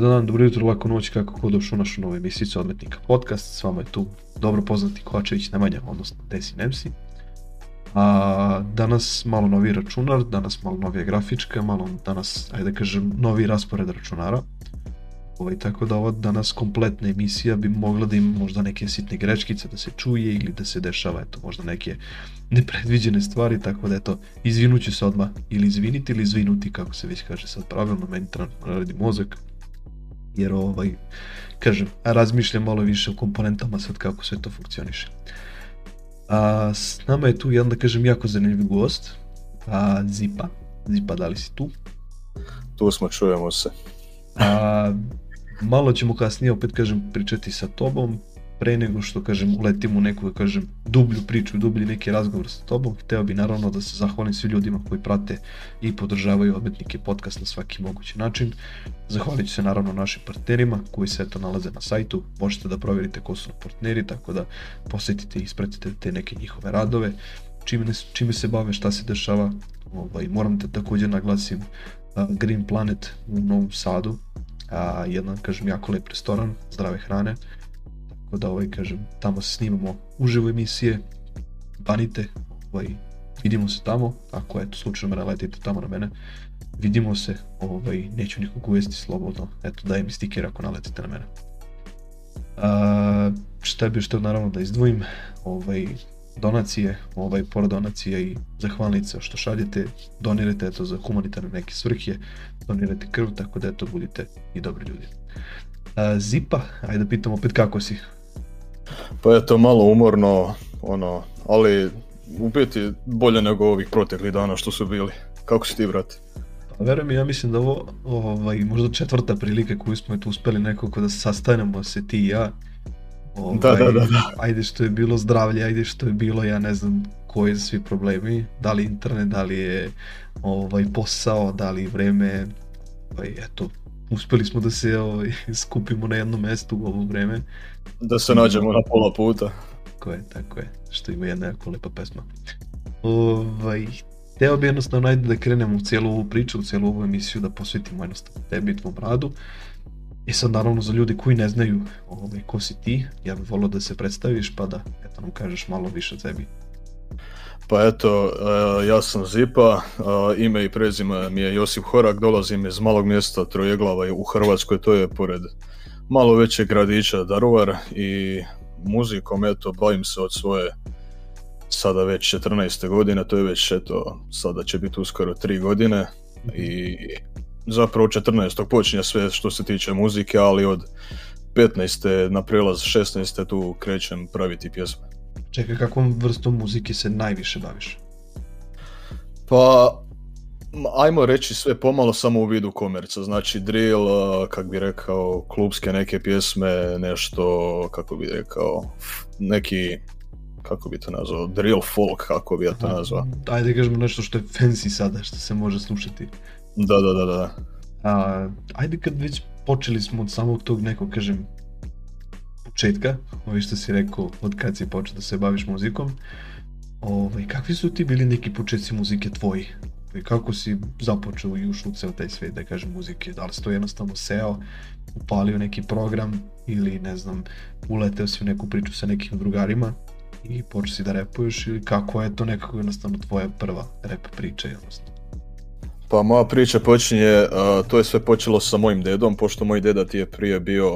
Dobar dan, dobro jutro, lako noć, kako god u našu novu emisiju Odmetnika podcast. S vama je tu dobro poznati Kovačević Nemanja, odnosno Desi Nemsi. A, danas malo novi računar, danas malo novija grafička, malo danas, ajde da kažem, novi raspored računara. Ovaj, tako da ova danas kompletna emisija bi mogla da ima možda neke sitne grečkice da se čuje ili da se dešava eto možda neke nepredviđene stvari tako da eto izvinući se odmah ili izviniti ili izvinuti kako se već kaže sad pravilno meni radi mozak jer ovaj, kažem, razmišljam malo više o komponentama sad kako sve to funkcioniše. A, s nama je tu jedan, da kažem, jako zanimljiv gost, a, Zipa. Zipa, da li si tu? Tu smo, čujemo se. A, malo ćemo kasnije opet, kažem, pričati sa tobom, pre nego što kažem uletim u neku kažem dublju priču, dublji neki razgovor sa tobom, hteo bi naravno da se zahvalim svim ljudima koji prate i podržavaju odmetnike podcast na svaki mogući način. Zahvalit ću se naravno našim partnerima koji se eto nalaze na sajtu, možete da provjerite ko su partneri, tako da posjetite i ispratite te neke njihove radove, čime, čime se bave, šta se dešava, ovaj, moram da također naglasim Green Planet u Novom Sadu, a, jedan, kažem, jako lep restoran, zdrave hrane, tako da ovaj, kažem, tamo se snimamo uživo emisije, panite, ovaj, vidimo se tamo, ako eto slučajno me naletite tamo na mene, vidimo se, ovaj, neću nikog uvesti slobodno, eto daj mi stiker ako naletite na mene. A, šta bi što naravno da izdvojim, ovaj, donacije, ovaj, pored donacija i zahvalnica što šaljete, donirajte eto za humanitarne neke svrhe, donirajte krv, tako da eto budite i dobri ljudi. Zipa, ajde da pitam opet kako si, pa je to malo umorno, ono, ali u biti bolje nego ovih proteklih dana što su bili. Kako si ti, brate? Pa Verujem ja mislim da ovo ovaj, možda četvrta prilika koju smo tu uspeli nekako da sastanemo se ti i ja. Ovaj, da, da, da, Ajde što je bilo zdravlje, ajde što je bilo, ja ne znam koji svi problemi, da li internet, da li je ovaj, posao, da li vreme, ovaj, eto, uspeli smo da se ovaj, skupimo na jedno mesto u ovo vreme. Da se nađemo na pola puta. Tako je, tako je, što ima jedna jako lepa pesma. Ovaj, teo bi jednostavno najde da krenemo u cijelu ovu priču, u cijelu ovu emisiju, da posvetimo jednostavno tebi i tvom radu. I sad naravno za ljudi koji ne znaju ovaj, ko si ti, ja bih volio da se predstaviš pa da eto, nam kažeš malo više o tebi. Pa eto, e, ja sam Zipa, e, ime i prezime mi je Josip Horak, dolazim iz malog mjesta Trojeglava u Hrvatskoj, to je pored malo većeg gradića Daruvar i muzikom, eto, bavim se od svoje sada već 14. godine, to je već, eto, sada će biti uskoro 3 godine i zapravo 14. počinje sve što se tiče muzike, ali od 15. na prelaz 16. tu krećem praviti pjesme. Čekaj, kakvom vrstom muzike se najviše baviš? Pa, ajmo reći sve pomalo samo u vidu komerca. Znači drill, eh, kak bi rekao, klubske neke pjesme, nešto, kako bi rekao, neki, kako bi to nazvao, drill folk, kako bi ja to nazvao. Ajde kažemo nešto što je fancy sada, što se može slušati. Da, da, da, da. ajde kad već počeli smo od samog tog nekog, kažem, početka, ovi ono što si rekao od kad si počeo da se baviš muzikom, ovaj, kakvi su ti bili neki početci muzike tvoji? Kako si započeo i ušao u cel taj svet, da kažem, muzike? Da li si to jednostavno seo, upalio neki program ili, ne znam, uleteo si u neku priču sa nekim drugarima i počeo si da repuješ ili kako je to nekako jednostavno tvoja prva rep priča, jednostavno? Pa moja priča počinje, to je sve počelo sa mojim dedom, pošto moj deda ti je prije bio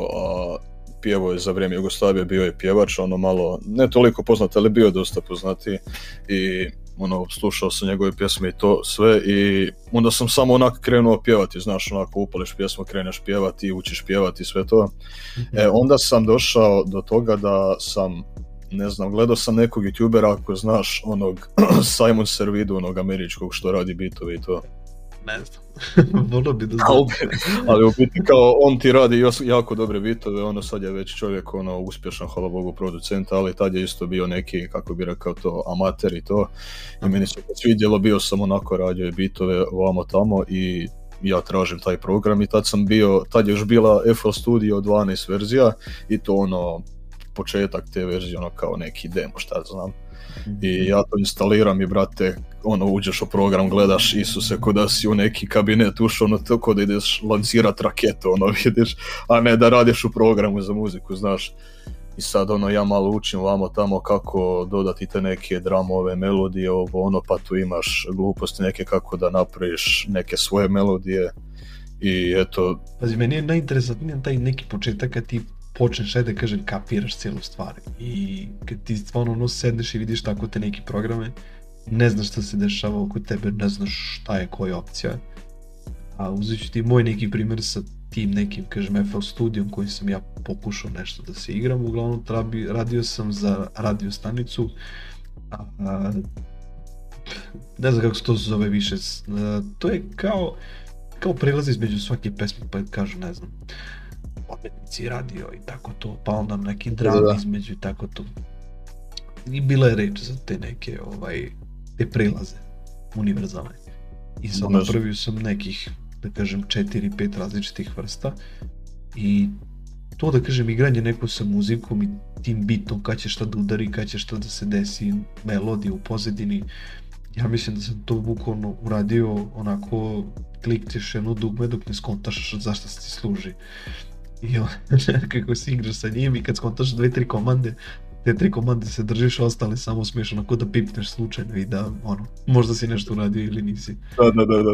pjevao je za vrijeme Jugoslavije, bio je pjevač, ono malo, ne toliko poznat, ali bio je dosta poznati i ono, slušao sam njegove pjesme i to sve i onda sam samo onako krenuo pjevati, znaš, onako upališ pjesmu, kreneš pjevati, učiš pjevati, sve to. Mhm. E, onda sam došao do toga da sam ne znam, gledao sam nekog youtubera ako znaš onog Simon Servidu, onog američkog što radi bitovi i to ne znam. Volio bi da znam. ali u biti kao on ti radi jako dobre bitove, ono sad je već čovjek ono uspješan, hvala Bogu, producent, ali tad je isto bio neki, kako bi rekao to, amater i to. I meni se svidjelo, bio sam onako radio je bitove ovamo tamo i ja tražim taj program i tad sam bio, tad je još bila FL Studio 12 verzija i to ono početak te verzije ono kao neki demo šta znam. I ja to instaliram i brate, ono, uđeš u program, gledaš Isuse, ko da si u neki kabinet ušao, ono, tako da ideš lancirat raketu, ono, vidiš, a ne da radiš u programu za muziku, znaš. I sad, ono, ja malo učim vamo tamo kako dodati te neke dramove, melodije, ovo, ono, pa tu imaš gluposti neke kako da napraviš neke svoje melodije i eto... Pazi, meni je najinteresantnije taj neki početak kad ti počneš, ajde kažem, kapiraš cijelu stvar. I kad ti stvarno ono sedneš i vidiš tako te neki programe, ne znaš šta se dešava oko tebe, ne znaš šta je koja opcija. A uzet ću ti moj neki primjer sa tim nekim, kažem, FL studijom koji sam ja pokušao nešto da se igram. Uglavnom, trabi, radio sam za radio stanicu. A, ne znam kako se to zove više. to je kao, kao između svake pesme, pa kažu, ne znam radio i tako to, pa onda neki drag između i tako to. I bila je reč za te neke ovaj, te prilaze univerzalne. I sad napravio ono sam nekih, da kažem, četiri pet različitih vrsta i to da kažem igranje neko sa muzikom i tim bitom kad će šta da udari, kad će šta da se desi, melodija u pozadini. Ja mislim da sam to bukvalno uradio onako kliktiš jedno dugme dok ne skontaš zašto se ti služi. I onda, kako si igraš sa njim i kad skontaš dve, tri komande, te tri komande se držiš, ostali samo smiješ onako da pipneš slučajno i da ono, možda si nešto uradio ili nisi. Da, da, da, da.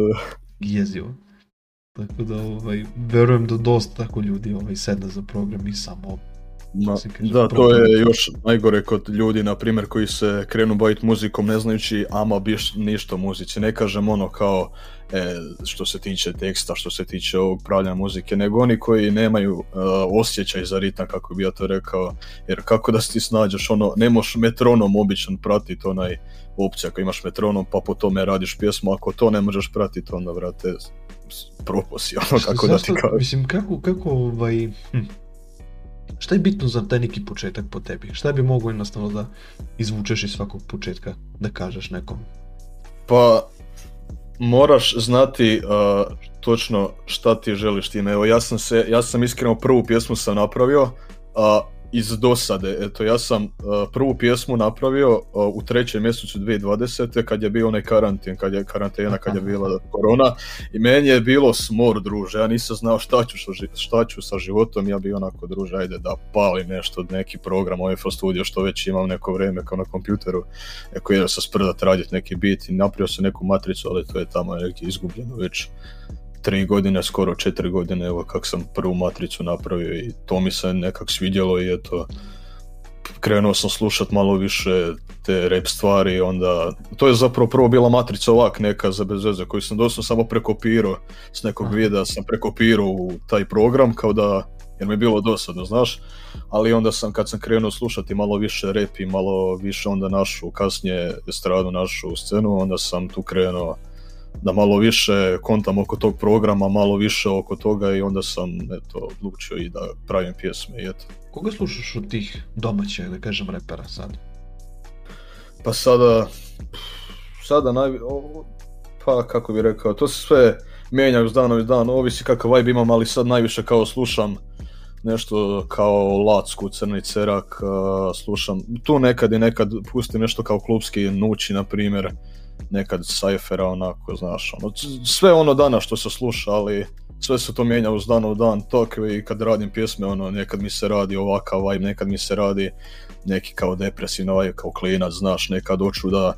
Jezivo. Tako da ovaj, verujem da dosta tako ljudi ovaj, sedne za program i samo da, to je još najgore kod ljudi, na primjer, koji se krenu baviti muzikom ne znajući ama biš ništa muzici. Ne kažem ono kao e, što se tiče teksta, što se tiče ovog pravljanja muzike, nego oni koji nemaju e, osjećaj za ritam, kako bi ja to rekao, jer kako da si ti snađeš, ono, ne moš metronom običan pratiti onaj opcija, ako imaš metronom pa po tome radiš pjesmu, ako to ne možeš pratiti, onda vrate, proposi, ono, kako da ti kažem. Mislim, kako, kako ovaj... Hm, Šta je bitno za taj neki početak po tebi? Šta bi mogo jednostavno da izvučeš iz svakog početka da kažeš nekom? Pa moraš znati uh, točno šta ti želiš time. Evo ja sam se, ja sam iskreno prvu pjesmu sam napravio, iz dosade. Eto, ja sam e, prvu pjesmu napravio e, u trećem mjesecu 2020. kad je bio onaj karantin, kad je karantena, kad je bila korona i meni je bilo smor, druže. Ja nisam znao šta ću, šta ću sa životom, ja bi onako, druže, ajde da palim nešto, neki program, ovaj F Studio, što već imam neko vrijeme kao na kompjuteru, neko je se sprdat raditi neki bit i napravio sam neku matricu, ali to je tamo izgubljeno već tri godine, skoro četiri godine, evo kak sam prvu matricu napravio i to mi se nekak svidjelo i eto, krenuo sam slušat malo više te rep stvari, onda, to je zapravo prvo bila matrica ovak neka za bezveze koju sam doslovno samo prekopirao s nekog videa, sam prekopirao u taj program kao da, jer mi je bilo dosadno, znaš, ali onda sam kad sam krenuo slušati malo više rap i malo više onda našu kasnije stranu, našu scenu, onda sam tu krenuo da malo više kontam oko tog programa, malo više oko toga i onda sam eto, odlučio i da pravim pjesme. I eto. Koga slušaš od tih domaćih, da kažem repera sad? Pa sada, sada naj... pa kako bi rekao, to se sve mijenja iz dana dan, ovisi kakav vibe imam, ali sad najviše kao slušam nešto kao Lacku, Crni Cerak, slušam, tu nekad i nekad pustim nešto kao klubski Nući, na primjer, nekad sajfera onako, znaš, ono, sve ono dana što se sluša, ali sve se to mijenja uz dan u dan tok i kad radim pjesme, ono, nekad mi se radi ovakav vibe, nekad mi se radi neki kao depresivni vibe, kao klinac, znaš, nekad oču da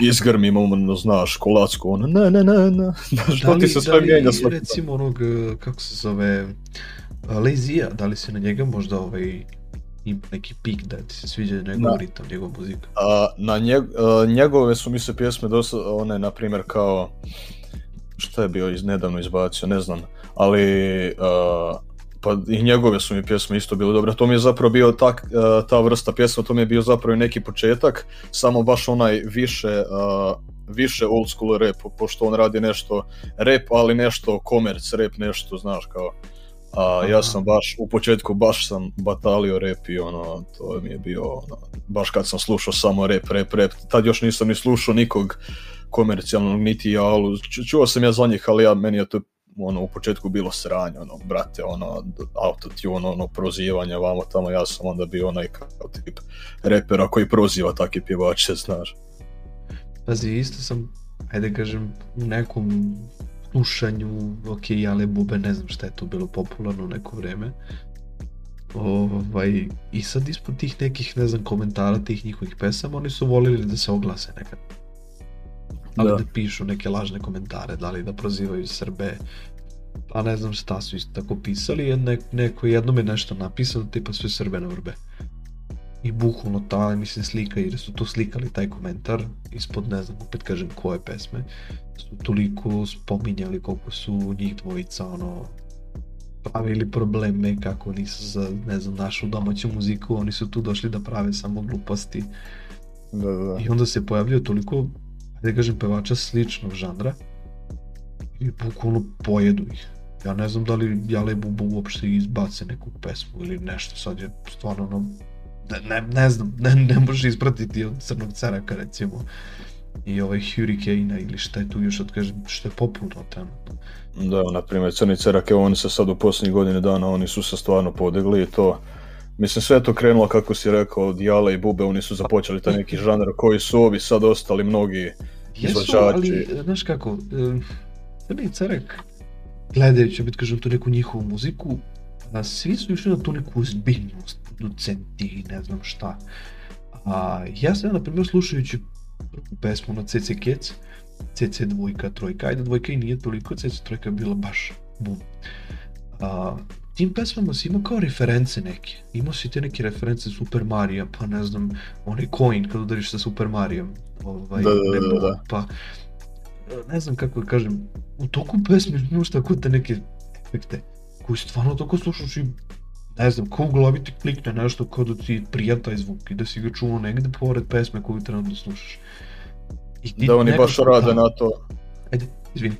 izgrmim, ono, znaš, kolacku, ono, ne, ne, ne, ne, znaš, da ti se sve da mijenja Recimo onog, e, kako se zove, Lazija, da li se na njega možda ovaj neki pik da ti se sviđa njegov ritam, njegov muzika. A, na e, njegove su mi se pjesme dosta, one, na primjer, kao, šta je bio nedavno izbacio, ne znam, ali e, pa i njegove su mi pjesme isto bile dobre. To mi je zapravo bio tak, e, ta vrsta pjesma, to mi je bio zapravo neki početak, samo baš onaj više više old school rap, pošto on radi nešto rap, ali nešto komerc rap, nešto, znaš, kao a ja sam baš, u početku baš sam batalio rep i ono, to mi je bio, ono, baš kad sam slušao samo rep, rep, rep, tad još nisam ni slušao nikog komercijalnog, niti ja, čuo sam ja za njih, ali ja, meni je to ono, u početku bilo sranje, ono, brate, ono, autotune, ono, prozivanje, vamo tamo, ja sam onda bio onaj kao tip repera koji proziva takve pjevače, znaš. Pazi, isto sam, ajde kažem, u nekom Ušanju, ok, ale bube, ne znam šta je to bilo popularno neko vreme. Ovaj, I sad ispod tih nekih, ne znam, komentara tih njihovih pesama, oni su volili da se oglase nekad. Ali da. pišu neke lažne komentare, da li da prozivaju Srbe, a ne znam šta su isto tako pisali, neko, neko jednom je nešto napisano, tipa sve Srbe na vrbe i bukvalno ta mislim slika jer su to slikali taj komentar ispod ne znam opet kažem koje pesme su toliko spominjali koliko su njih dvojica ono pravili probleme kako nisu za ne znam našu domaću muziku oni su tu došli da prave samo gluposti da, da. i onda se pojavljuje toliko da kažem pevača sličnog žanra i bukvalno pojedu ih ja ne znam da li Jale Bubu uopšte izbace neku pesmu ili nešto sad je stvarno ono ne, ne znam, ne, ne može ispratiti od crnog caraka recimo i ovaj Hurricane ili šta je tu još od kažem, što je popuno. tamo. Da, na primjer crni cerak, evo oni se sad u posljednjih godine dana, oni su se stvarno podigli i to Mislim, sve je to krenulo, kako si rekao, od Jale i Bube, oni su započeli taj neki žanar koji su ovi sad ostali mnogi izvođači. ali, znaš kako, Crni Cerak, gledajući, bit kažem, tu neku njihovu muziku, a svi su još na tu neku zbiljnost producenti i ne znam šta. A ja sam, na primjer, slušajući pesmu na CC Kec, CC dvojka, trojka, ajde dvojka i nije toliko, CC trojka je bila baš bum. A, tim pesmama si imao kao reference neke. Imao si te neke reference Super Mario, pa ne znam, onaj coin kad udariš sa Super Mario. Ovaj, da, da, Pa, ne znam kako da kažem, u toku pesme imaš tako te neke efekte koji stvarno toliko slušaš i ne znam, ko u glavi ti klikne nešto kao da ti prija taj zvuk i da si ga čuo negde pored pesme koju trenutno slušaš. I ti da oni baš rade na to. Ajde, izvini.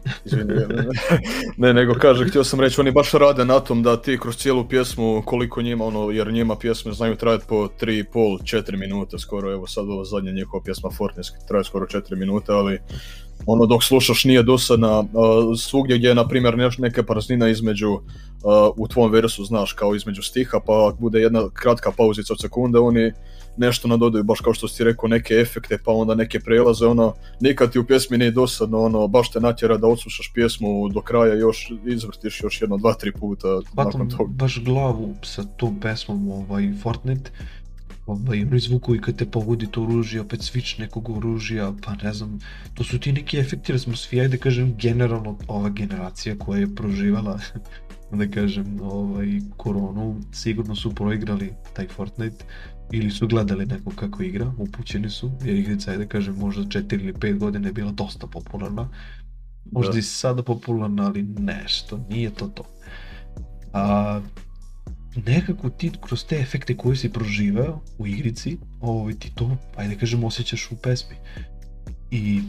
ne, nego kaže, htio sam reći, oni baš rade na tom da ti kroz cijelu pjesmu, koliko njima, ono, jer njima pjesme znaju trajati po 3,5-4 minute skoro, evo sad ova zadnja njihova pjesma Fortnite traje skoro 4 minute, ali ono dok slušaš nije dosadna, uh, svugdje gdje je na primjer neš, neka praznina između u tvom versu znaš kao između stiha pa bude jedna kratka pauzica od sekunde oni nešto nadodaju baš kao što si rekao neke efekte pa onda neke prelaze ono nikad ti u pjesmi nije dosadno ono baš te natjera da odslušaš pjesmu do kraja još izvrtiš još jedno dva tri puta nakon toga. baš glavu sa tom pesmom ovaj Fortnite ovaj, zvuku i kad te pogodi to oružje, opet svič nekog oružja, pa ne znam, to su ti neki efekti svi, da kažem, generalno ova generacija koja je proživala da kažem, ovaj, koronu, sigurno su proigrali taj Fortnite ili su gledali neko kako igra, upućeni su, jer ih je, da kažem, možda 4 ili 5 godine je bila dosta popularna. Možda i sada popularna, ali nešto, nije to to. A, nekako ti kroz te efekte koje si proživao u igrici, ovaj, ti to, ajde kažem, osjećaš u pesmi. I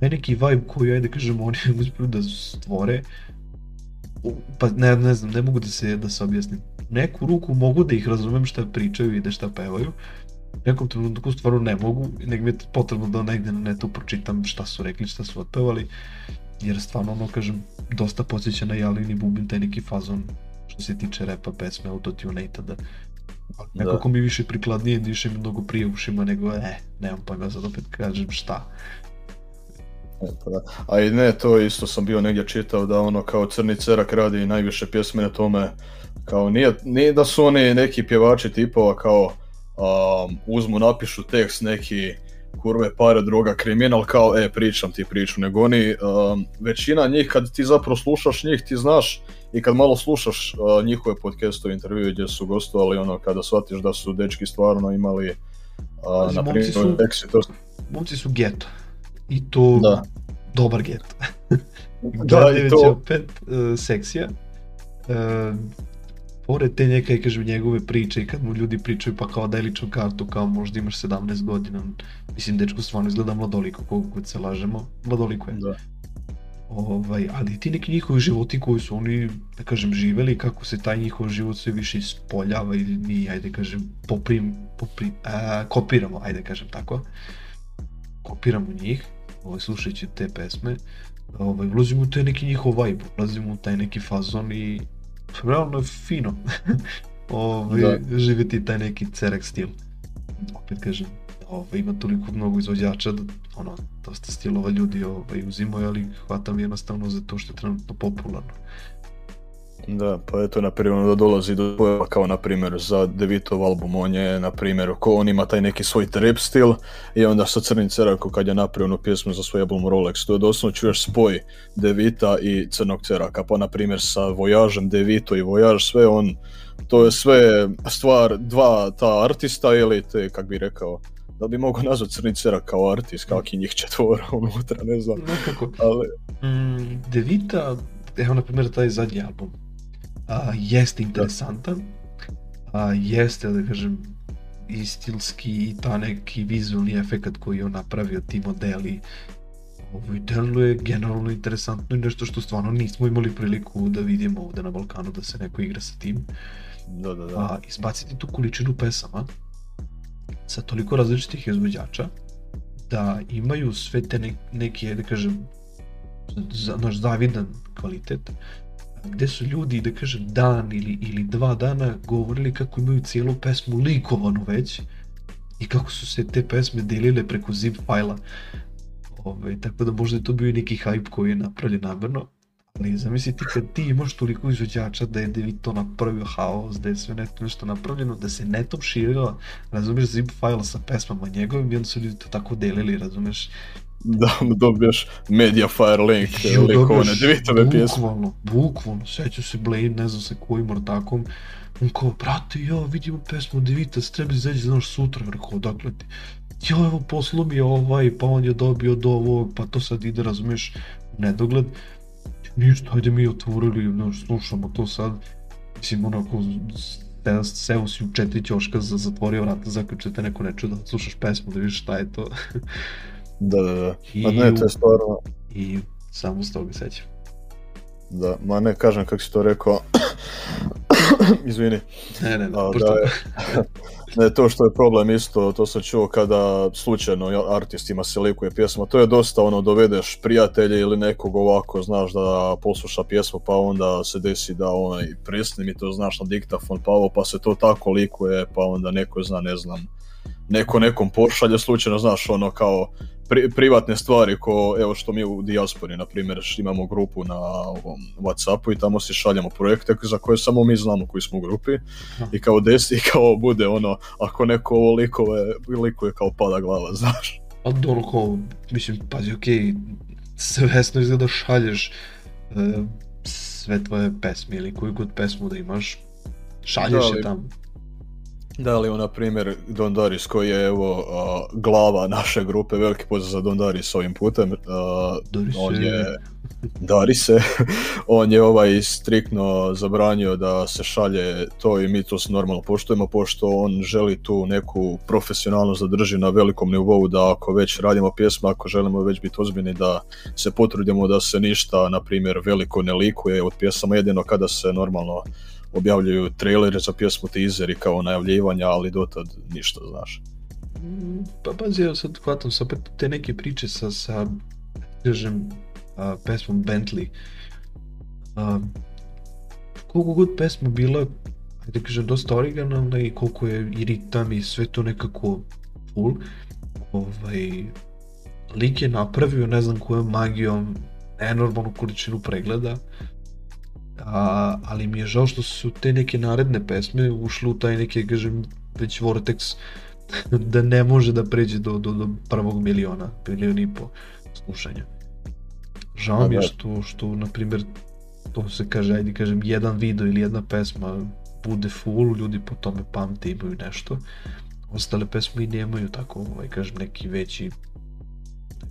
taj neki vibe koji, ajde kažem, oni uspiju da stvore, pa ne, ne znam, ne mogu da se, da se objasnim. Neku ruku mogu da ih razumem šta pričaju i da šta pevaju, nekom trenutku stvarno ne mogu, nek mi je potrebno da negde na netu pročitam šta su rekli, šta su otpevali, jer stvarno ono kažem, dosta posjeća na Jalini Bubin taj neki fazon što se tiče repa, pesme, autotune i tada. Nekako mi više prikladnije diše mnogo prije ušima nego, e, nemam pojma, sad opet kažem šta. E, pa a i ne, to isto sam bio negdje čitao da ono kao Crni Cerak radi najviše pjesme na tome, kao nije, nije da su oni neki pjevači tipova kao uzmu napišu tekst neki kurve, pare, droga, kriminal, kao e, pričam ti priču, nego oni, um, većina njih, kad ti zapravo slušaš njih, ti znaš i kad malo slušaš uh, njihove podcastove, intervjue gdje su gostovali, ono, kada shvatiš da su dečki stvarno imali, uh, na primjer, su, ono, su geto i to da. dobar geto. da, i to... pet uh, seksija. Um, pored te neke, kažem, njegove priče i kad mu ljudi pričaju pa kao daj ličnu kartu, kao možda imaš 17 godina, mislim, dečko stvarno izgleda mladoliko, koliko god se lažemo, mladoliko je. Ovaj, ali ti neki njihovi životi koji su oni, da kažem, živeli, kako se taj njihov život sve više ispoljava ili mi, ajde kažem, poprim, poprim, kopiramo, ajde kažem tako, kopiramo njih, ovaj, slušajući te pesme, ovaj, ulazimo u taj neki njihov vibe, ulazimo u taj neki fazon i realno je fino ove, živjeti taj neki cerek stil. Opet kažem, ovaj, ima toliko mnogo izvođača da ono, dosta stilova ljudi ovaj, uzimaju, ali hvatam jednostavno za to što je trenutno popularno. Da, pa eto na primjer da dolazi do pojava kao na primjer za Devitov album, on je na primjer ko on ima taj neki svoj trap stil i onda sa Crnim Cerakom kad je napravio onu pjesmu za svoj album Rolex, to je doslovno čuješ spoj Devita i Crnog Ceraka, pa na primjer sa Vojažem Devito i Vojaž sve on, to je sve stvar dva ta artista ili te, kak bi rekao, da bi mogao nazvat Crni Cerak kao artist, i njih četvora unutra, ne znam. Mm, Devita, evo na primjer taj zadnji album, jest jeste interesantan, a, jeste, da kažem, i stilski i ta neki vizualni efekt koji je on napravio, ti modeli, ovo ovaj, je generalno interesantno i nešto što stvarno nismo imali priliku da vidimo ovde na Balkanu da se neko igra sa tim. Da, da, da. A, izbaciti tu količinu pesama sa toliko različitih izvođača da imaju sve te neke, da kažem, za, naš zavidan kvalitet, gdje su ljudi, da kažem, dan ili, ili dva dana govorili kako imaju cijelu pesmu likovanu već i kako su se te pesme delile preko zip fajla. Ove, tako da možda je to bio neki hype koji je napravljen namjerno. Ali zamisliti kad ti imaš toliko izvođača da je David to napravio haos, da je sve neto nešto napravljeno, da se netom širila, razumiješ, zip fajla sa pesmama njegovim i onda su ljudi to tako delili, razumiješ, da dobiješ Fire link, likovane dvitove pjesme. Bukvalno, bukvalno, seću se Blade, ne znam se kojim ortakom, on kao, brate, jo, vidimo pesmu Divita, treba izađe, znaš, sutra, rekao, dakle ti, jo, evo, poslu mi je ovaj, pa on je dobio do ovog, pa to sad ide, razumeš, nedogled, ništa, ajde mi otvorili, znaš, slušamo to sad, mislim, onako, seo si u četiri ćoška, zatvorio vrata, zaključite neko ne da slušaš pesmu, da vidiš šta je to. Da, da, da. I, to je stvarno... I samo s toga sećam. Da, ma ne kažem kako si to rekao. Izvini. Ne, ne, ne, ne, to što je problem isto, to sam čuo kada slučajno artistima se likuje pjesma, to je dosta ono, dovedeš prijatelje ili nekog ovako, znaš da posluša pjesmu pa onda se desi da onaj mi to znaš na diktafon pa ovo pa se to tako likuje pa onda neko zna ne znam neko nekom pošalje slučajno, znaš, ono kao privatne stvari ko, evo što mi u dijaspori, na primjer, imamo grupu na ovom Whatsappu i tamo si šaljemo projekte za koje samo mi znamo koji smo u grupi i kao desi, kao bude ono, ako neko ovo likove, likuje kao pada glava, znaš. Pa dobro, kao, mislim, pazi, okej, okay, svesno izgleda šalješ e, sve tvoje pesme ili koju god pesmu da imaš, šalješ da, je tamo. Da li, na primjer, Dondaris koji je evo, glava naše grupe, veliki pozdrav za Dondaris ovim putem, uh, on je, dari se, on je ovaj striktno zabranio da se šalje to i mi to normalno poštujemo, pošto on želi tu neku profesionalnost zadrži na velikom nivou, da ako već radimo pjesmu, ako želimo već biti ozbiljni, da se potrudimo da se ništa, na primjer, veliko ne likuje od pjesama, jedino kada se normalno objavljuju trailere za pjesmu teaser i kao najavljivanja, ali dotad ništa, znaš. Pa pazi, ja sad hvatam se opet te neke priče sa, sa držem a, pesmom Bentley. A, koliko god pesma bila, ajde kažem, dosta originalna i koliko je i ritam i sve to nekako cool, ovaj, lik je napravio, ne znam kojom magijom, enormnu količinu pregleda, a, ali mi je žao što su te neke naredne pesme ušle u taj neki, kažem, već Vortex da ne može da pređe do, do, do prvog miliona, milion i po slušanja. Žao pa mi je što, što, na primjer, to se kaže, ajde kažem, jedan video ili jedna pesma bude full, ljudi po tome pamte, imaju nešto. Ostale pesme i nemaju tako, ovaj, kažem, neki veći,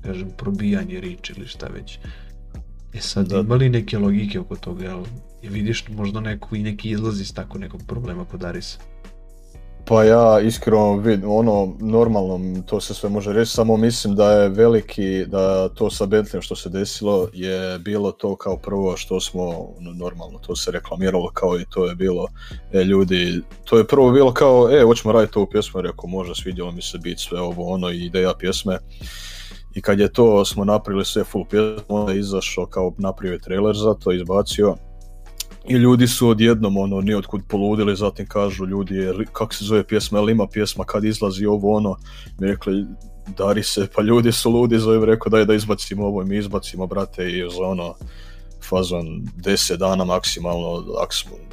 kažem, probijanje riči ili šta već. E sad, da. ima li neke logike oko toga, jel? I vidiš možda neku i neki izlaz s tako nekog problema kod Arisa? Pa ja iskreno vidim, ono, normalno to se sve može reći, samo mislim da je veliki, da to sa Bentleyom što se desilo je bilo to kao prvo što smo, ono, normalno to se reklamiralo kao i to je bilo, e, ljudi, to je prvo bilo kao, e, hoćemo raditi ovu pjesmu, rekao, može, svidjelo mi se bit sve ovo, ono, i ideja pjesme i kad je to smo napravili sve full pjesmu, onda je izašao kao napravio trailer za to, izbacio i ljudi su odjednom ono nijotkud poludili, zatim kažu ljudi kako se zove pjesma, jel ima pjesma kad izlazi ovo ono, mi rekli dari se, pa ljudi su ludi, zovem rekao daj da izbacimo ovo i mi izbacimo brate i za ono fazon 10 dana maksimalno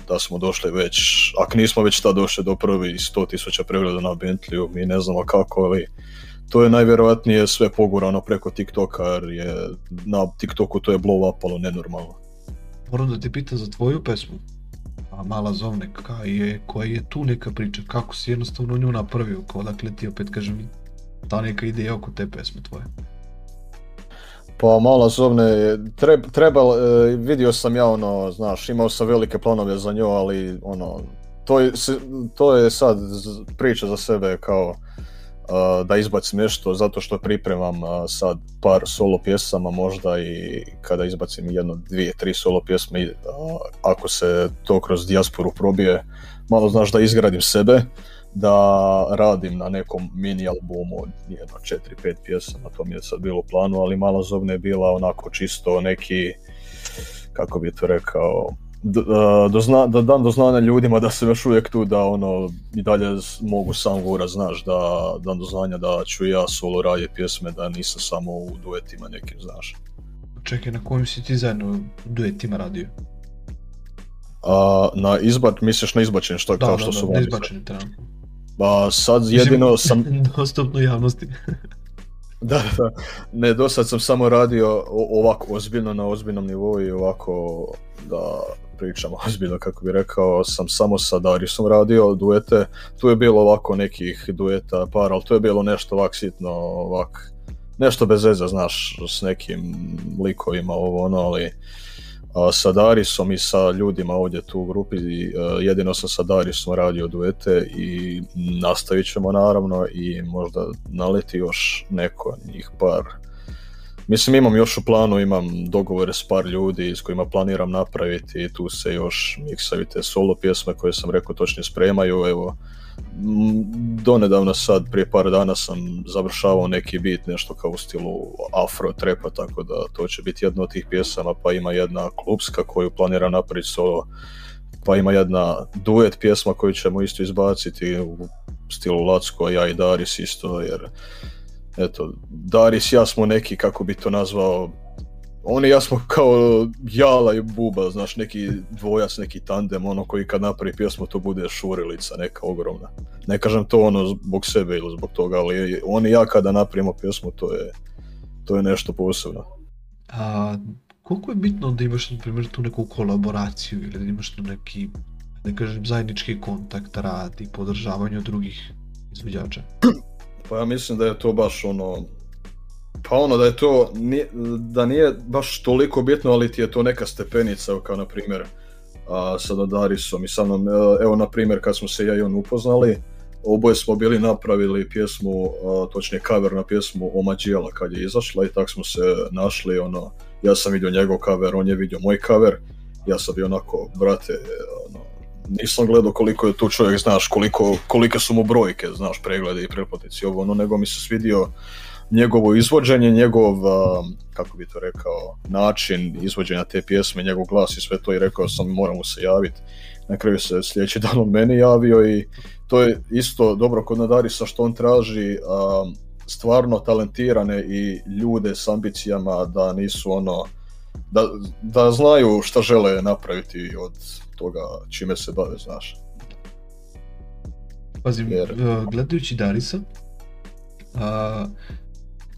da smo došli već, ako nismo već tad došli do prvi 100.000 pregleda na Bentley mi ne znamo kako, ali to je najvjerojatnije sve pogurano preko TikToka jer je na TikToku to je blow upalo nenormalno. Moram da te pitam za tvoju pesmu. A mala zovne je, koja je tu neka priča, kako si jednostavno nju napravio, kao dakle ti opet kažem ta neka ideja oko te pesme tvoje. Pa mala zovne, treba trebalo, vidio sam ja ono, znaš, imao sam velike planove za nju, ali ono, to je, to je sad priča za sebe kao da izbacim nešto zato što pripremam sad par solo pjesama možda i kada izbacim jedno, dvije, tri solo pjesme ako se to kroz dijasporu probije malo znaš da izgradim sebe da radim na nekom mini albumu jedno, četiri, pet pjesama to mi je sad bilo u planu, ali malo zobna je bila onako čisto neki kako bi to rekao E, da, dam do znanja ljudima da sam još uvijek tu, da ono, i dalje mogu sam gura znaš, da dam do znanja da ću ja solo raditi pjesme, da nisam samo u duetima nekim, znaš. Čekaj, na kojim si ti zajedno duetima radio? na izbat, misliš na izbačen, što, da, kao što da, su izbačen, Pa sad jedino sam... Dostupno javnosti. Da, da. Ne, do sad sam samo radio ovako ozbiljno na ozbiljnom nivou i ovako da pričam ozbiljno, kako bi rekao, sam samo sa Darisom radio duete, tu je bilo ovako nekih dueta par, ali to je bilo nešto ovak sitno, ovak, nešto bez veze, znaš, s nekim likovima, ovo ono, ali a, sa Darisom i sa ljudima ovdje tu u grupi, e, jedino sam sa Darisom radio duete i nastavit ćemo naravno i možda naleti još neko njih par Mislim, imam još u planu, imam dogovore s par ljudi s kojima planiram napraviti i tu se još miksavite solo pjesme koje sam rekao točno spremaju, evo, donedavno sad, prije par dana sam završavao neki bit, nešto kao u stilu afro trepa, tako da to će biti jedna od tih pjesama, pa ima jedna klubska koju planiram napraviti solo, pa ima jedna duet pjesma koju ćemo isto izbaciti u stilu Lacko, ja i Daris isto, jer eto, Daris i ja smo neki, kako bi to nazvao, oni ja smo kao Jala i Buba, znaš, neki dvojac, neki tandem, ono koji kad napravi pjesmu to bude šurilica neka ogromna. Ne kažem to ono zbog sebe ili zbog toga, ali oni ja kada napravimo pjesmu to je, to je nešto posebno. A koliko je bitno da imaš, na primjer, tu neku kolaboraciju ili da imaš tu neki, ne zajednički kontakt, rad i podržavanje drugih izvođača? Pa ja mislim da je to baš ono... Pa ono da je to, da nije baš toliko bitno, ali ti je to neka stepenica, kao na primjer a, sada i sa mnom, e, evo na primjer kad smo se ja i on upoznali, oboje smo bili napravili pjesmu, točnije cover na pjesmu Omađijala kad je izašla i tak smo se našli, ono, ja sam vidio njegov cover, on je vidio moj cover, ja sam bio onako, brate, ono, nisam gledao koliko je tu čovjek, znaš, koliko, kolike su mu brojke, znaš, preglede i prepotici ovo ono, nego mi se svidio njegovo izvođenje, njegov, kako bi to rekao, način izvođenja te pjesme, njegov glas i sve to i rekao sam moram mu se javiti. Na kraju se sljedeći dan on meni javio i to je isto dobro kod Nadarisa što on traži stvarno talentirane i ljude s ambicijama da nisu ono da, da znaju šta žele napraviti od toga čime se bave, znaš. Pazim, Jer... E, gledajući Darisa, a,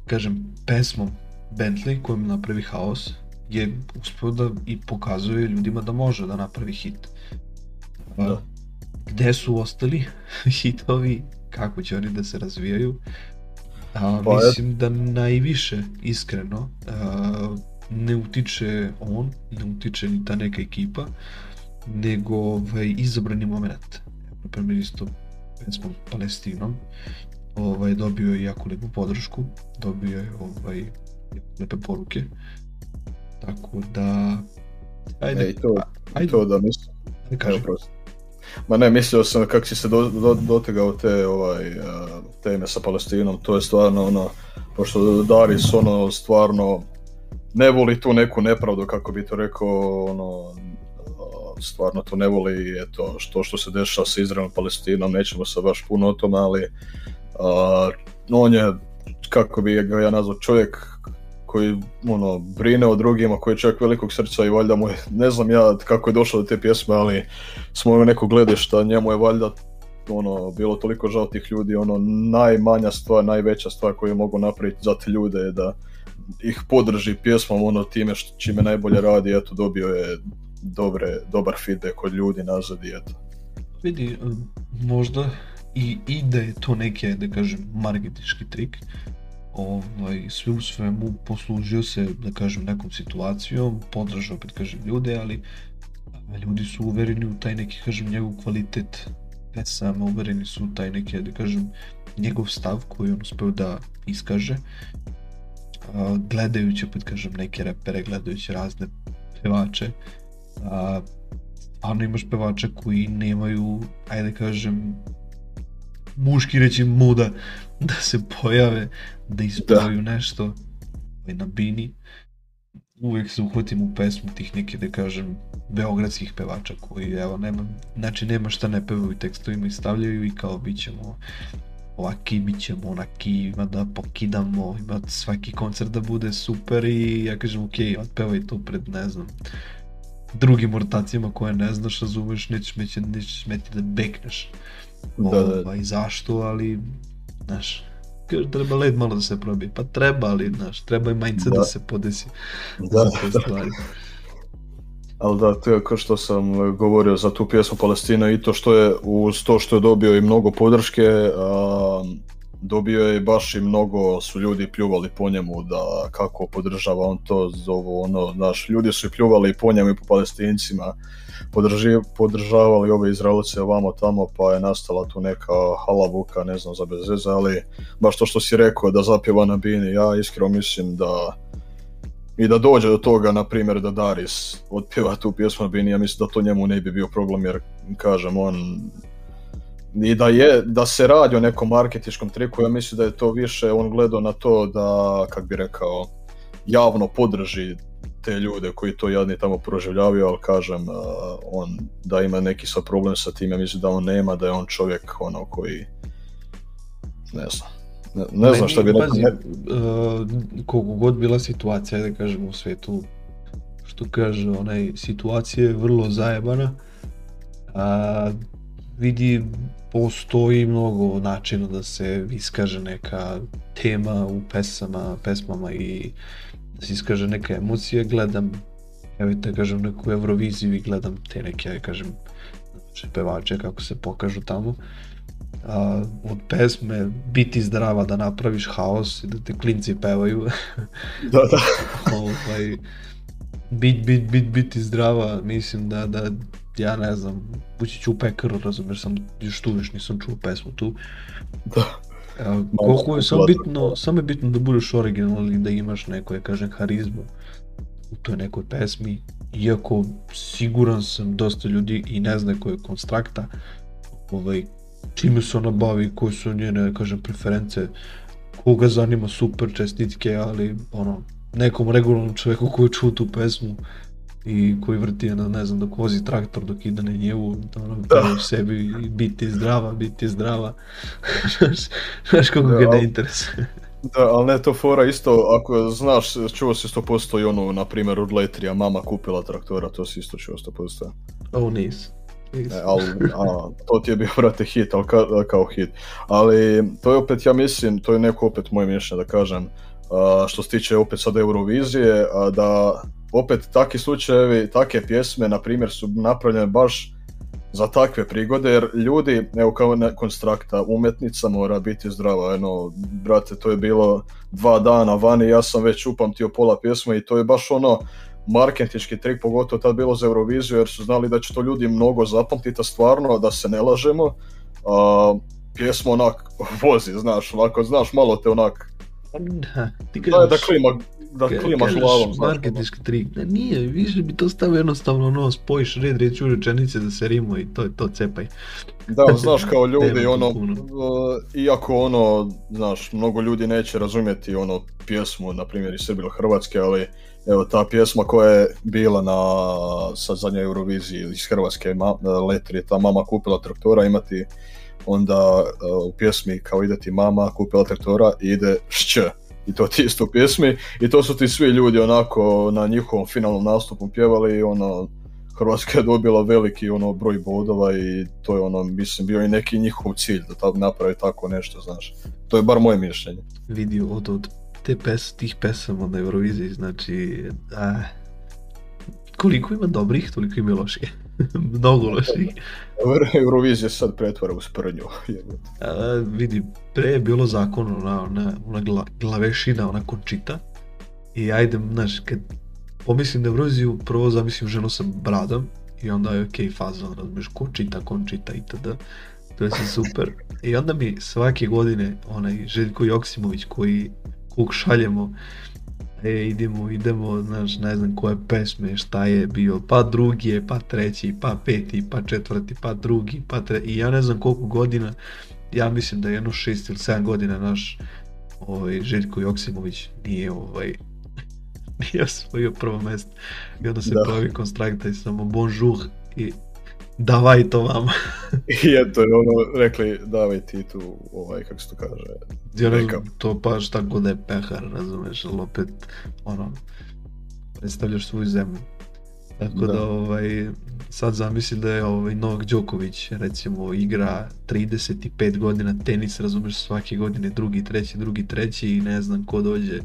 kažem, pesmom Bentley kojom napravi haos, je uspio da i pokazuje ljudima da može da napravi hit. Gdje da. Gde su ostali hitovi, kako će oni da se razvijaju? Pa, mislim da najviše, iskreno, ne utiče on, ne utiče ni ta neka ekipa, nego ovaj, izabrani moment. Na primjer isto, recimo, Palestinom, ovaj, dobio je jako lijepu podršku, dobio je ovaj, lepe poruke, tako da... Ajde, Ej, to, ajde. to da mislim. kažem. Ma ne, mislio sam kako si se do, do, dotegao te ovaj, eh, teme sa Palestinom, to je stvarno ono, pošto Daris ono stvarno ne voli tu neku nepravdu, kako bi to rekao, ono, stvarno to ne voli, eto, što što se dešava sa Izraelom Palestinom, nećemo se baš puno o tome, ali on je, kako bi ga ja nazvao, čovjek koji ono, brine o drugima, koji je čovjek velikog srca i valjda mu je, ne znam ja kako je došlo do te pjesme, ali s mojeg nekog gledišta njemu je valjda ono, bilo toliko žao tih ljudi, ono, najmanja stvar, najveća stvar koju mogu napraviti za te ljude je da ih podrži pjesmom ono time što čime najbolje radi, eto dobio je dobre, dobar feedback od ljudi nazad i eto. Vidi, e, možda i, ide da je to neki, da kažem, marketinški trik, ovaj, sve u svemu poslužio se, da kažem, nekom situacijom, podržao, opet kažem, ljude, ali ljudi su uvereni u taj neki, kažem, njegov kvalitet samo uvereni su u taj neki, da kažem, njegov stav koji on uspeo da iskaže gledajući, opet kažem, neke repere, gledajući razne pevače, stvarno imaš pevača koji nemaju, ajde kažem, muški reći muda da se pojave, da ispravaju nešto na bini. Uvijek se uhvatim u pesmu tih nekih, da kažem, beogradskih pevača koji, evo, nema, znači nema šta ne pevaju tekstovima i stavljaju i kao bit ćemo ovaki bit ćemo, onaki, da pokidamo, ima svaki koncert da bude super i ja kažem ok, otpevaj to pred ne znam drugim ortacijama, koje ne znaš, razumeš, nećeš nećeš smeti da bekneš. Da, da. I ovaj, zašto, ali, znaš, treba led malo da se probije. Pa treba, ali, znaš, treba i mindset da, da se podesi. Da, da, ali da, to je kao što sam e, govorio za tu pjesmu Palestina i to što je uz to što je dobio i mnogo podrške, a, dobio je baš i mnogo su ljudi pljuvali po njemu da kako podržava on to zovu ono, znaš, ljudi su pljuvali po njemu i po palestincima, podržavali ove Izraelice ovamo tamo pa je nastala tu neka halavuka ne znam za bezveze, ali baš to što si rekao da zapjeva na bini, ja iskreno mislim da i da dođe do toga, na primjer, da Daris otpjeva tu pjesmu Bini, ja mislim da to njemu ne bi bio problem, jer kažem, on i da je, da se radi o nekom marketičkom triku, ja mislim da je to više on gledao na to da, kak bi rekao, javno podrži te ljude koji to jadni tamo proživljavaju, ali kažem, eh, on da ima neki sa problem sa tim, ja mislim da on nema, da je on čovjek ono koji, ne znam, ne, znam šta bi rekao. Ne... Eh, Kogu god bila situacija, da kažemo u svetu, što kaže, onaj, situacija je vrlo zajebana. A, vidi, postoji mnogo načina da se iskaže neka tema u pesama, pesmama i da se iskaže neka emocija. Gledam, ja da kažem, neku Euroviziju i gledam te neke, ja kažem, znači, pevače kako se pokažu tamo a, od pesme biti zdrava da napraviš haos i da te klinci pevaju. da, da. ovaj, bit, bit, bit, biti zdrava, mislim da, da ja ne znam, ući ću u pekru, sam još tu još nisam čuo pesmu tu. Da. koliko je, samo bitno, samo je bitno da budeš originalni i da imaš neko, ja kažem, harizmu u toj nekoj pesmi, iako siguran sam dosta ljudi i ne zna koje je konstrakta, ovaj, čime se ona bavi, koje su njene, kažem, preference, koga zanima super čestitke, ali ono, nekom regularnom čovjeku koji ču tu pesmu i koji vrti na, ne znam, dok vozi traktor, dok ide na njevu, ono, u sebi biti zdrava, biti zdrava, znaš kako ga ne interesuje. Da, ali ne to fora isto, ako znaš, čuo si 100% i ono, na primjer, od Letrija, mama kupila traktora, to si isto čuo 100%. oh, ali, a, to ti je bio, hit, ali kao hit. Ali to je opet, ja mislim, to je neko opet moje mišljenje da kažem, što se tiče opet sad Eurovizije, a, da opet takvi slučajevi, takve pjesme, na primjer, su napravljene baš za takve prigode, jer ljudi, evo kao konstrakta, umjetnica mora biti zdrava, eno, brate, to je bilo dva dana vani, ja sam već upamtio pola pjesme i to je baš ono, Marketički trik, pogotovo tad bilo za Euroviziju jer su znali da će to ljudi mnogo zapamtiti, a stvarno da se ne lažemo, a, pjesmu onak vozi, znaš, onako, znaš, malo te onak... Da, ti da, klima, da klimaš glavom. marketinški trik, da nije, više bi to stavio jednostavno ono, spojiš red reći u da se rimo i to to, cepaj. Da, znaš, kao ljudi, ono, uh, iako ono, znaš, mnogo ljudi neće razumjeti ono pjesmu, na primjer, iz Srbilo Hrvatske, ali Evo, ta pjesma koja je bila na sa zadnjoj Euroviziji iz Hrvatske, ma, Letri je ta mama kupila traktora, imati onda e, u pjesmi kao ide ti mama kupila traktora i ide šć i to ti isto u pjesmi i to su ti svi ljudi onako na njihovom finalnom nastupu pjevali i ono Hrvatska je dobila veliki ono broj bodova i to je ono mislim bio i neki njihov cilj da napravi tako nešto znaš to je bar moje mišljenje vidio od od te pes, tih pesama na Euroviziji, znači, koliko ima dobrih, toliko ima loših. Mnogo loših. Eurovizija sad pretvara u sprnju. a, vidi, pre je bilo zakon, ona, ona, ona glavešina, ona končita. I ajde, znaš, kad pomislim na Euroviziju, prvo zamislim ženu sa bradom i onda je okej okay, faza, ono, znaš, končita, končita itd. To je super. I onda mi svake godine onaj Željko Joksimović koji kog šaljemo e, idemo, idemo, znaš, ne znam koje pesme, šta je bio, pa drugi je, pa treći, pa peti, pa četvrti, pa drugi, pa tre... I ja ne znam koliko godina, ja mislim da je jedno šest ili sedam godina naš ovaj, Željko Joksimović nije ovaj, nije osvojio prvo mesto. I onda se da. pravi konstrakta i samo bonjour i davaj to vam. I eto je ono, rekli, davaj ti tu, ovaj, kako se to kaže, ja to pa tako da je pehar, razumeš, ali opet, ono, predstavljaš svoju zemlju. Tako da, ovaj, sad zamisli da je ovaj Novak Đoković recimo igra 35 godina tenis, razumeš svake godine drugi, treći, drugi, treći i ne znam ko dođe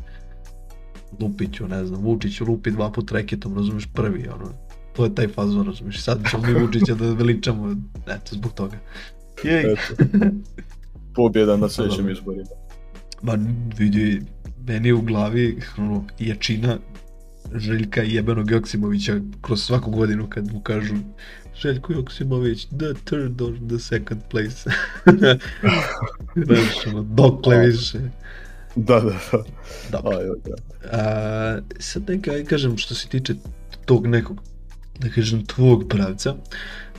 Lupiću, ne znam, Vučiću lupi dva put reketom, razumeš prvi, ono, to je taj fazon, razumiješ, sad ćemo mi Vučića da veličamo, eto, zbog toga. je Pobjeda na sljedećem izborima. ma vidi, meni u glavi ono, jačina Željka jebenog Joksimovića kroz svaku godinu kad mu kažu Željko Joksimović, the third or the second place. Znaš, ono, dokle više. Da, da, da. Dobro. Aj, A, sad nekaj kažem, što se tiče tog nekog da kažem, tvog pravca.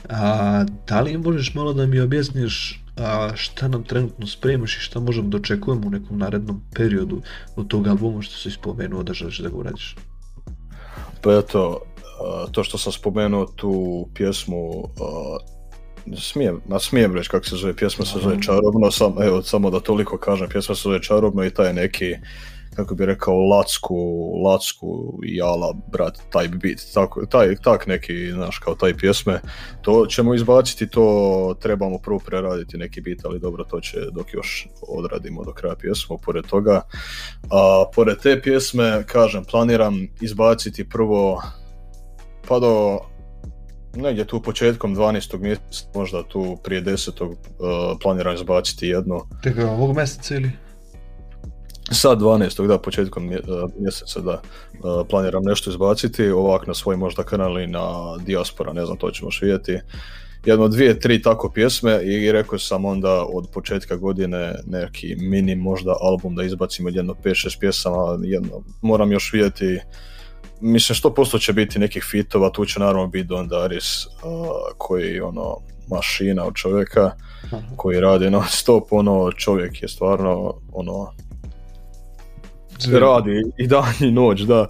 A, da li možeš malo da mi objasniš a, šta nam trenutno spremiš i šta možemo da očekujemo u nekom narednom periodu od tog albuma što si spomenuo da želiš da ga uradiš? Pa eto, to što sam spomenuo tu pjesmu smijem, smijem reći kako se zove, pjesma se zove Čarobno, sam, evo, samo da toliko kažem, pjesma se zove Čarobno i taj neki kako bi rekao, lacku, lacku i ala, brat, taj beat, taj, tak neki, znaš, kao taj pjesme, to ćemo izbaciti, to trebamo prvo preraditi neki bit, ali dobro, to će dok još odradimo do kraja pjesmu, pored toga. A pored te pjesme, kažem, planiram izbaciti prvo, pa do negdje tu početkom 12. mjeseca, možda tu prije 10. Eh, planiram izbaciti jedno. Tega ovog mjeseca ili? sad 12. da, početkom e, mjeseca da e, planiram nešto izbaciti, ovak na svoj možda kanal i na diaspora, ne znam, to ćemo švijeti. Jedno, dvije, tri tako pjesme i rekao sam onda od početka godine neki mini možda album da izbacimo jedno 5-6 pjesama, jedno, moram još vidjeti mislim 100% će biti nekih fitova, tu će naravno biti Don Daris e, koji ono mašina od čovjeka koji radi non stop, ono čovjek je stvarno ono Radi i dan i noć, da.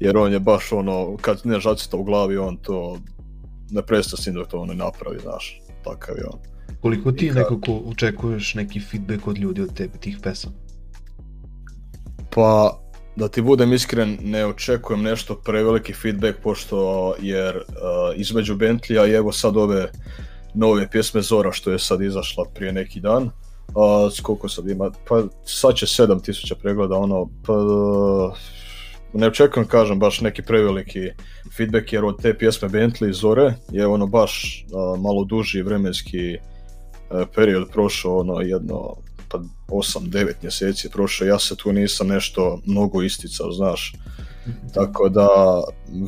Jer on je baš ono, kad ne to u glavi, on to ne presta s dok to ono napravi, znaš. Takav je on. Koliko ti kad... nekako očekuješ neki feedback od ljudi od tebe, tih pesa? Pa, da ti budem iskren, ne očekujem nešto preveliki feedback, pošto jer eh, između Bentleya i evo sad ove nove pjesme Zora što je sad izašla prije neki dan, uh, koliko sad ima, pa sad će 7000 pregleda, ono, pa ne očekujem, kažem, baš neki preveliki feedback, jer od te pjesme Bentley Zore je ono baš malo duži vremenski e, period prošao, ono, jedno, pa 8-9 mjeseci prošao, ja se tu nisam nešto mnogo isticao, znaš. Mhm. Tako da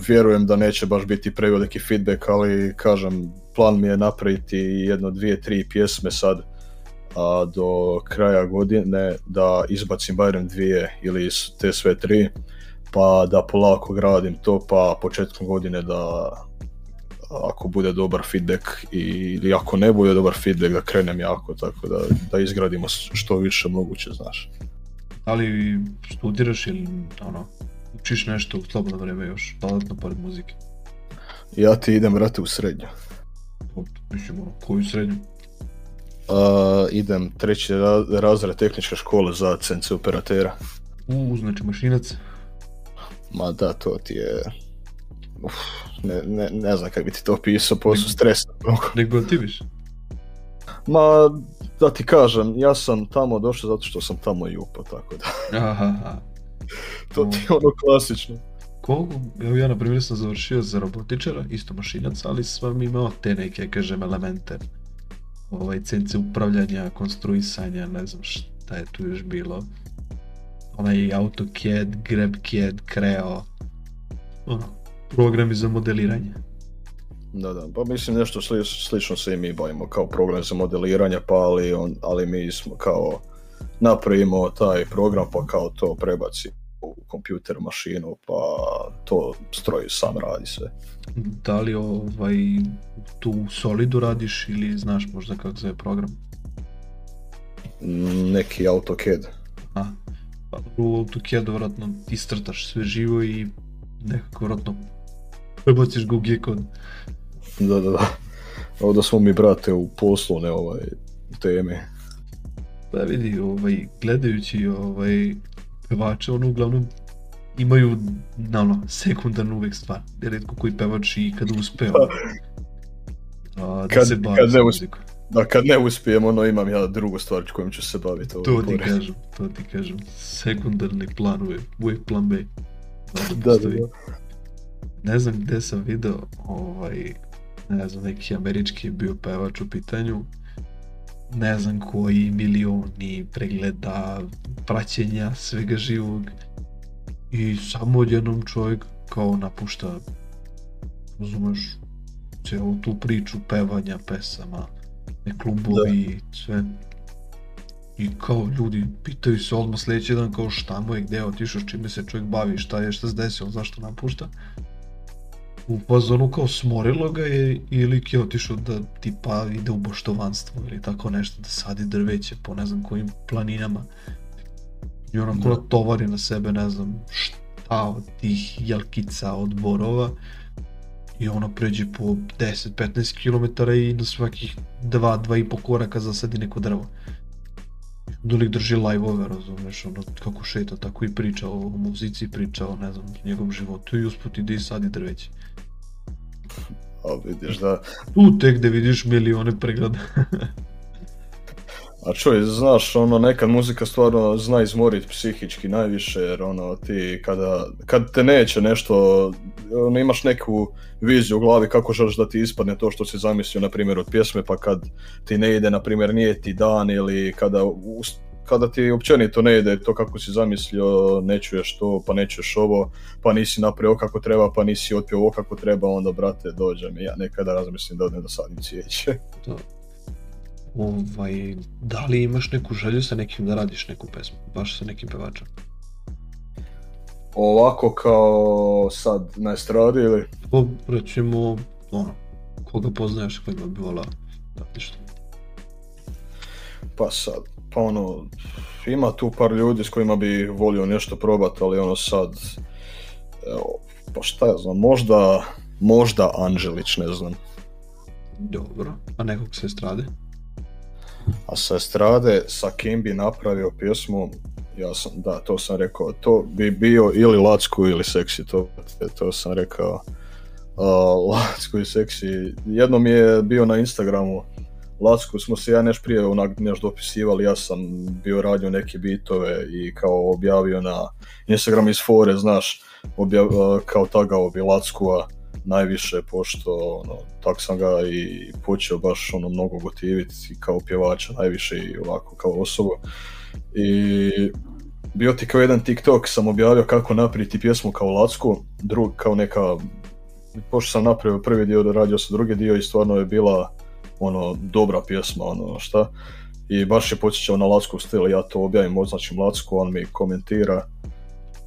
vjerujem da neće baš biti preveliki feedback, ali kažem, plan mi je napraviti jedno, dvije, tri pjesme sad a do kraja godine da izbacim barem dvije ili te sve tri, pa da polako gradim to, pa početkom godine da ako bude dobar feedback ili ako ne bude dobar feedback da krenem jako, tako da, da izgradimo što više moguće, znaš. Ali studiraš ili ono, učiš nešto u slobodno vrijeme još, dodatno pored muzike? Ja ti idem, brate, u srednju. Mislim, ono, koju srednju? Uh, idem treći razred tehničke škole za CNC operatera. U, znači mašinac. Ma da, to ti je... Uf, ne, ne, ne znam kako bi ti to opisao, posao stresno. Nek više. Ma, da ti kažem, ja sam tamo došao zato što sam tamo upao, tako da. Aha, to ti je ono klasično. Koliko, ja na primjer sam završio za robotičara, isto mašinac, ali sam imao te neke, kažem, elemente ovaj, upravljanja, konstruisanja, ne znam šta je tu još bilo. Onaj AutoCAD, GrabCAD, Creo, ono, programi za modeliranje. Da, da, pa mislim nešto slično se i mi bavimo kao program za modeliranje, pa ali, on, ali mi smo kao napravimo taj program pa kao to prebacimo u kompjuter, mašinu, pa to stroj sam radi sve. Da li ovaj, tu Solidu radiš ili znaš možda kako zove program? Mm, neki AutoCAD. A, pa u AutoCAD vratno istrtaš sve živo i nekako vratno prebaciš Google kod. Da, da, da. da smo mi, brate, u ne ovaj, teme. Pa vidi, ovaj, gledajući ovaj, Pevače ono uglavnom imaju na sekundarnu uvek stvar. Redko koji pevač i kada uspe ono, pa, da kad, se bavi kad ne Da, kad ne uspijem, ono imam ja drugu stvar kojom ću se baviti. to ti kažem, to ti kažem. Sekundarni plan uvijek, uvijek plan B. Da, da, da, Ne znam gdje sam video, ovaj, ne znam, neki američki je bio pevač u pitanju, ne znam koji milioni pregleda, praćenja svega živog i samo odjednom čovjek kao napušta razumeš cijelu tu priču pevanja pesama ne klubovi i sve i kao ljudi pitaju se odmah sljedeći dan kao šta mu je, gde je otišao, čime se čovjek bavi, šta je, šta se desilo, zašto napušta u pozonu kao smorilo ga je i lik je otišao da tipa ide u boštovanstvo ili tako nešto, da sadi drveće po ne znam kojim planinama. I ono kola tovari na sebe ne znam šta od tih jelkica od borova i ona pređe po 10-15 km i na svakih 2-2,5 koraka zasadi neko drvo dulik drži live-ove, razumeš, ono, kako šeta, tako i priča o muzici, priča o, ne znam, njegovom životu i usput ide i sadi drveće. A vidiš da... Tu tek gde vidiš milione pregleda. A čuj, znaš, ono, nekad muzika stvarno zna izmorit psihički najviše, jer ono, ti kada, kad te neće nešto, ono, imaš neku viziju u glavi kako želiš da ti ispadne to što si zamislio, na primjer, od pjesme, pa kad ti ne ide, na primjer, nije ti dan ili kada kada ti općenito ne ide to kako si zamislio, ne čuješ to, pa ne čuješ ovo, pa nisi napravio kako treba, pa nisi otpio ovo kako treba, onda brate dođem ja nekada razmislim da odem do To, ovaj, da li imaš neku želju sa nekim da radiš neku pesmu, baš sa nekim pevačom? Ovako kao sad na estradi ili? Pa recimo, ono, koga poznaješ koga bi volao da Pa sad, pa ono, ima tu par ljudi s kojima bi volio nešto probati, ali ono sad, evo, pa šta ja znam, možda, možda Anđelić, ne znam. Dobro, a nekog se estrade? A sa strade sa kim bi napravio pjesmu, ja sam, da, to sam rekao, to bi bio ili Lacku ili Seksi, to, to sam rekao. Uh, Lacku i Seksi, jednom je bio na Instagramu, Lacku smo se ja neš prije onak neš dopisivali, ja sam bio radio neke bitove i kao objavio na Instagram iz fore, znaš, kao tagao bi Lacku-a, najviše pošto ono, tako sam ga i počeo baš ono mnogo gotiviti kao pjevača najviše i ovako kao osobu i bio ti kao jedan TikTok sam objavio kako napraviti pjesmu kao lacku, drug kao neka pošto sam napravio prvi dio, radio sam drugi dio i stvarno je bila ono dobra pjesma, ono šta i baš je podsjećao na Lacku stil, ja to objavim, označim Lacku, on mi komentira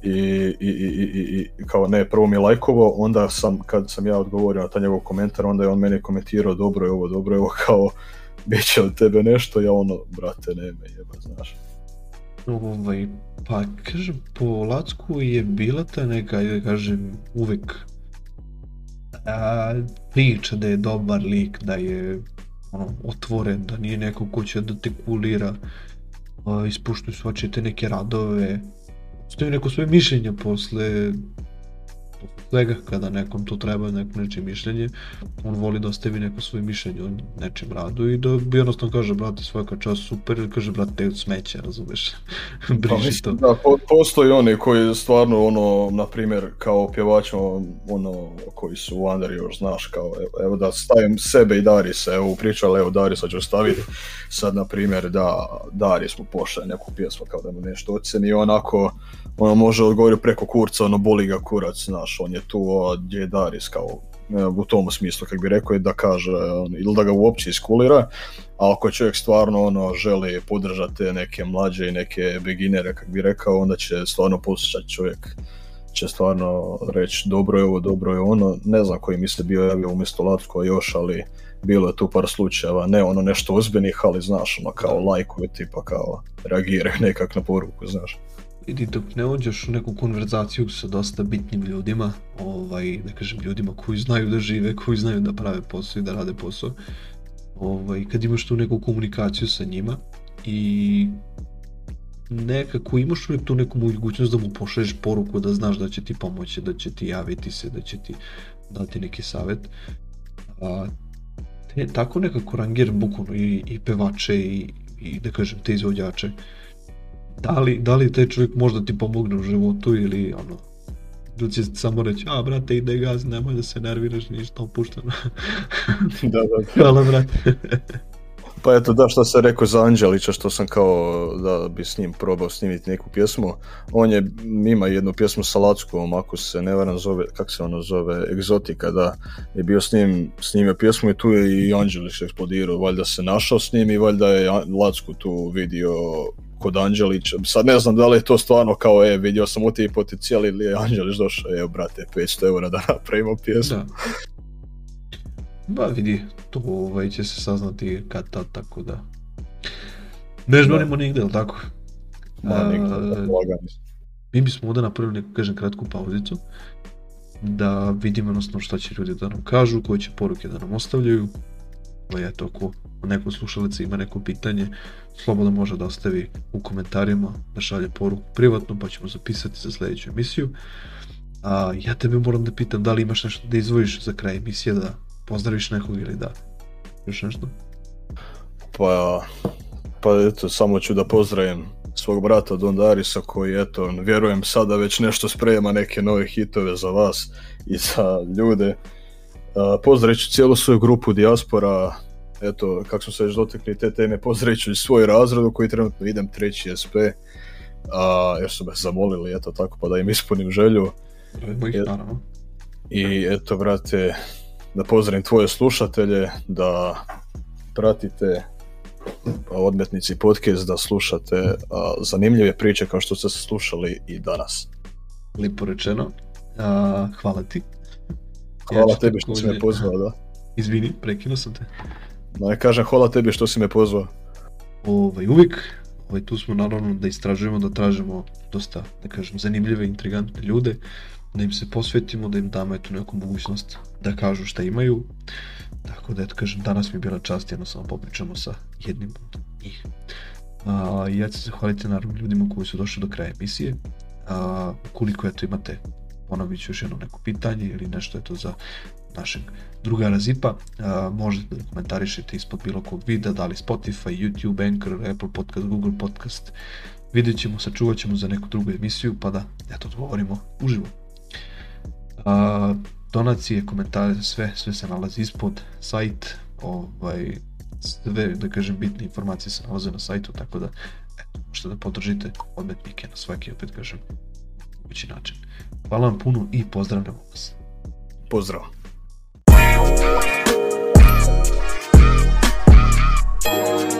i, i, i, kao ne, prvo mi je lajkovo, onda sam, kad sam ja odgovorio na taj njegov komentar, onda je on mene komentirao dobro je ovo, dobro je ovo, kao bit će od tebe nešto, ja ono, brate, ne me jeba, znaš. Ovaj, pa kažem, po Lacku je bila ta neka, ja kažem, uvek a, priča da je dobar lik, da je ono, otvoren, da nije neko ko će da te kulira, ispuštuju svačite neke radove, je neko svoje mišljenje posle poput kada nekom to treba, neko nečije mišljenje, on voli da ostavi neko svoje mišljenje o nečem radu i da jednostavno kaže, brate, svaka čas super, ili kaže, brate, te od smeće, razumeš, briži pa to. Da, postoji oni koji stvarno, ono, na primjer, kao pjevač, ono, koji su u još znaš, kao, evo, da stavim sebe i Darisa, evo, pričali, evo, Darisa ću staviti, sad, na primjer, da, Dari smo pošle neku pjesmu, kao da mu nešto oceni, onako, ono, može odgovoriti preko kurca, ono, boli ga kurac, znaš, on je tu jedaris kao u tom smislu, kako bi rekao, da kaže ili da ga uopće iskulira, a ako čovjek stvarno ono želi podržati neke mlađe i neke beginere, kako bi rekao, onda će stvarno poslušati čovjek će stvarno reći dobro je ovo, dobro je ono, ne znam koji mi se bio javio umjesto Latko još, ali bilo je tu par slučajeva, ne ono nešto ozbiljnih, ali znaš ono kao lajkuje tipa kao reagiraju nekak na poruku, znaš vidi dok ne uđeš u neku konverzaciju sa dosta bitnim ljudima, ovaj, da kažem ljudima koji znaju da žive, koji znaju da prave posao i da rade posao, ovaj, kad imaš tu neku komunikaciju sa njima i nekako imaš uvijek tu neku mogućnost da mu pošalješ poruku da znaš da će ti pomoći, da će ti javiti se, da će ti dati neki savjet. A, te, tako nekako rangiram bukvalno i, i pevače i, i da kažem te izvođače da li, da li taj čovjek možda ti pomogne u životu ili ono, da će samo reći, a brate ide gaz, nemoj da se nerviraš, ništa opušteno. da, da. Hvala brate. pa eto da što sam rekao za Anđelića što sam kao da bi s njim probao snimiti neku pjesmu. On je ima jednu pjesmu sa Lackovom ako se ne varam zove, kak se ono zove, Egzotika da je bio s njim snimio pjesmu i tu je i Anđelić eksplodirao, valjda se našao s njim i valjda je Lacku tu vidio kod Anđelića. Sad ne znam da li je to stvarno kao, e, vidio sam u ti potencijal ili je Anđelić došao, evo brate, 500 eura da napravimo pjesmu. Ba vidi, to ovaj, će se saznati kad tad, tako da. Ne žmorimo nigde, ili tako? Ma, nigde, Mi bismo ovdje napravili neku, kažem, kratku pauzicu da vidimo odnosno šta će ljudi da nam kažu, koje će poruke da nam ostavljaju. to ako neko slušalice ima neko pitanje, slobodno može da ostavi u komentarima, da šalje poruku privatno, pa ćemo zapisati za sljedeću emisiju. A, ja tebe moram da pitam da li imaš nešto da izvojiš za kraj emisije, da pozdraviš nekog ili da još nešto? Pa, pa eto, samo ću da pozdravim svog brata Don Darisa koji eto, vjerujem sada već nešto sprema neke nove hitove za vas i za ljude. Uh, pozdravit ću cijelu svoju grupu Diaspora, eto, kako smo se već dotekli te teme, pozdravit ću svoj razred u koji trenutno idem, treći SP, a, jer su me zamolili, eto tako, pa da im ispunim želju. I, e, I eto, vrate, da pozdravim tvoje slušatelje, da pratite odmetnici podcast, da slušate zanimljive priče kao što ste slušali i danas. Lijepo rečeno, a, hvala ti. Hvala tebi što si me pozvao, da. Izvini, prekinuo sam te. Da ja kažem hvala tebi što si me pozvao. Ovaj, uvijek, ovaj, tu smo naravno da istražujemo, da tražimo dosta, da kažem, zanimljive, intrigantne ljude, da im se posvetimo, da im damo eto neku mogućnost da kažu šta imaju. Tako da, eto kažem, danas mi je bila čast jedno samo popričamo sa jednim od njih. A, ja ću se zahvaliti naravno ljudima koji su došli do kraja emisije. A, ukoliko eto imate ponovit ću još jedno neko pitanje ili nešto eto za našeg druga razipa možete da komentarišete ispod bilo kog videa, da li Spotify, YouTube, Anchor, Apple Podcast, Google Podcast. Vidjet ćemo, sačuvat ćemo za neku drugu emisiju, pa da, eto, odgovorimo uživo. donacije, komentare, sve, sve se nalazi ispod sajt, ovaj, sve, da kažem, bitne informacije se nalaze na sajtu, tako da što da podržite odmetnike na svaki, opet kažem, mogući način. Hvala vam puno i pozdravljamo vas. Pozdrav. Thank you.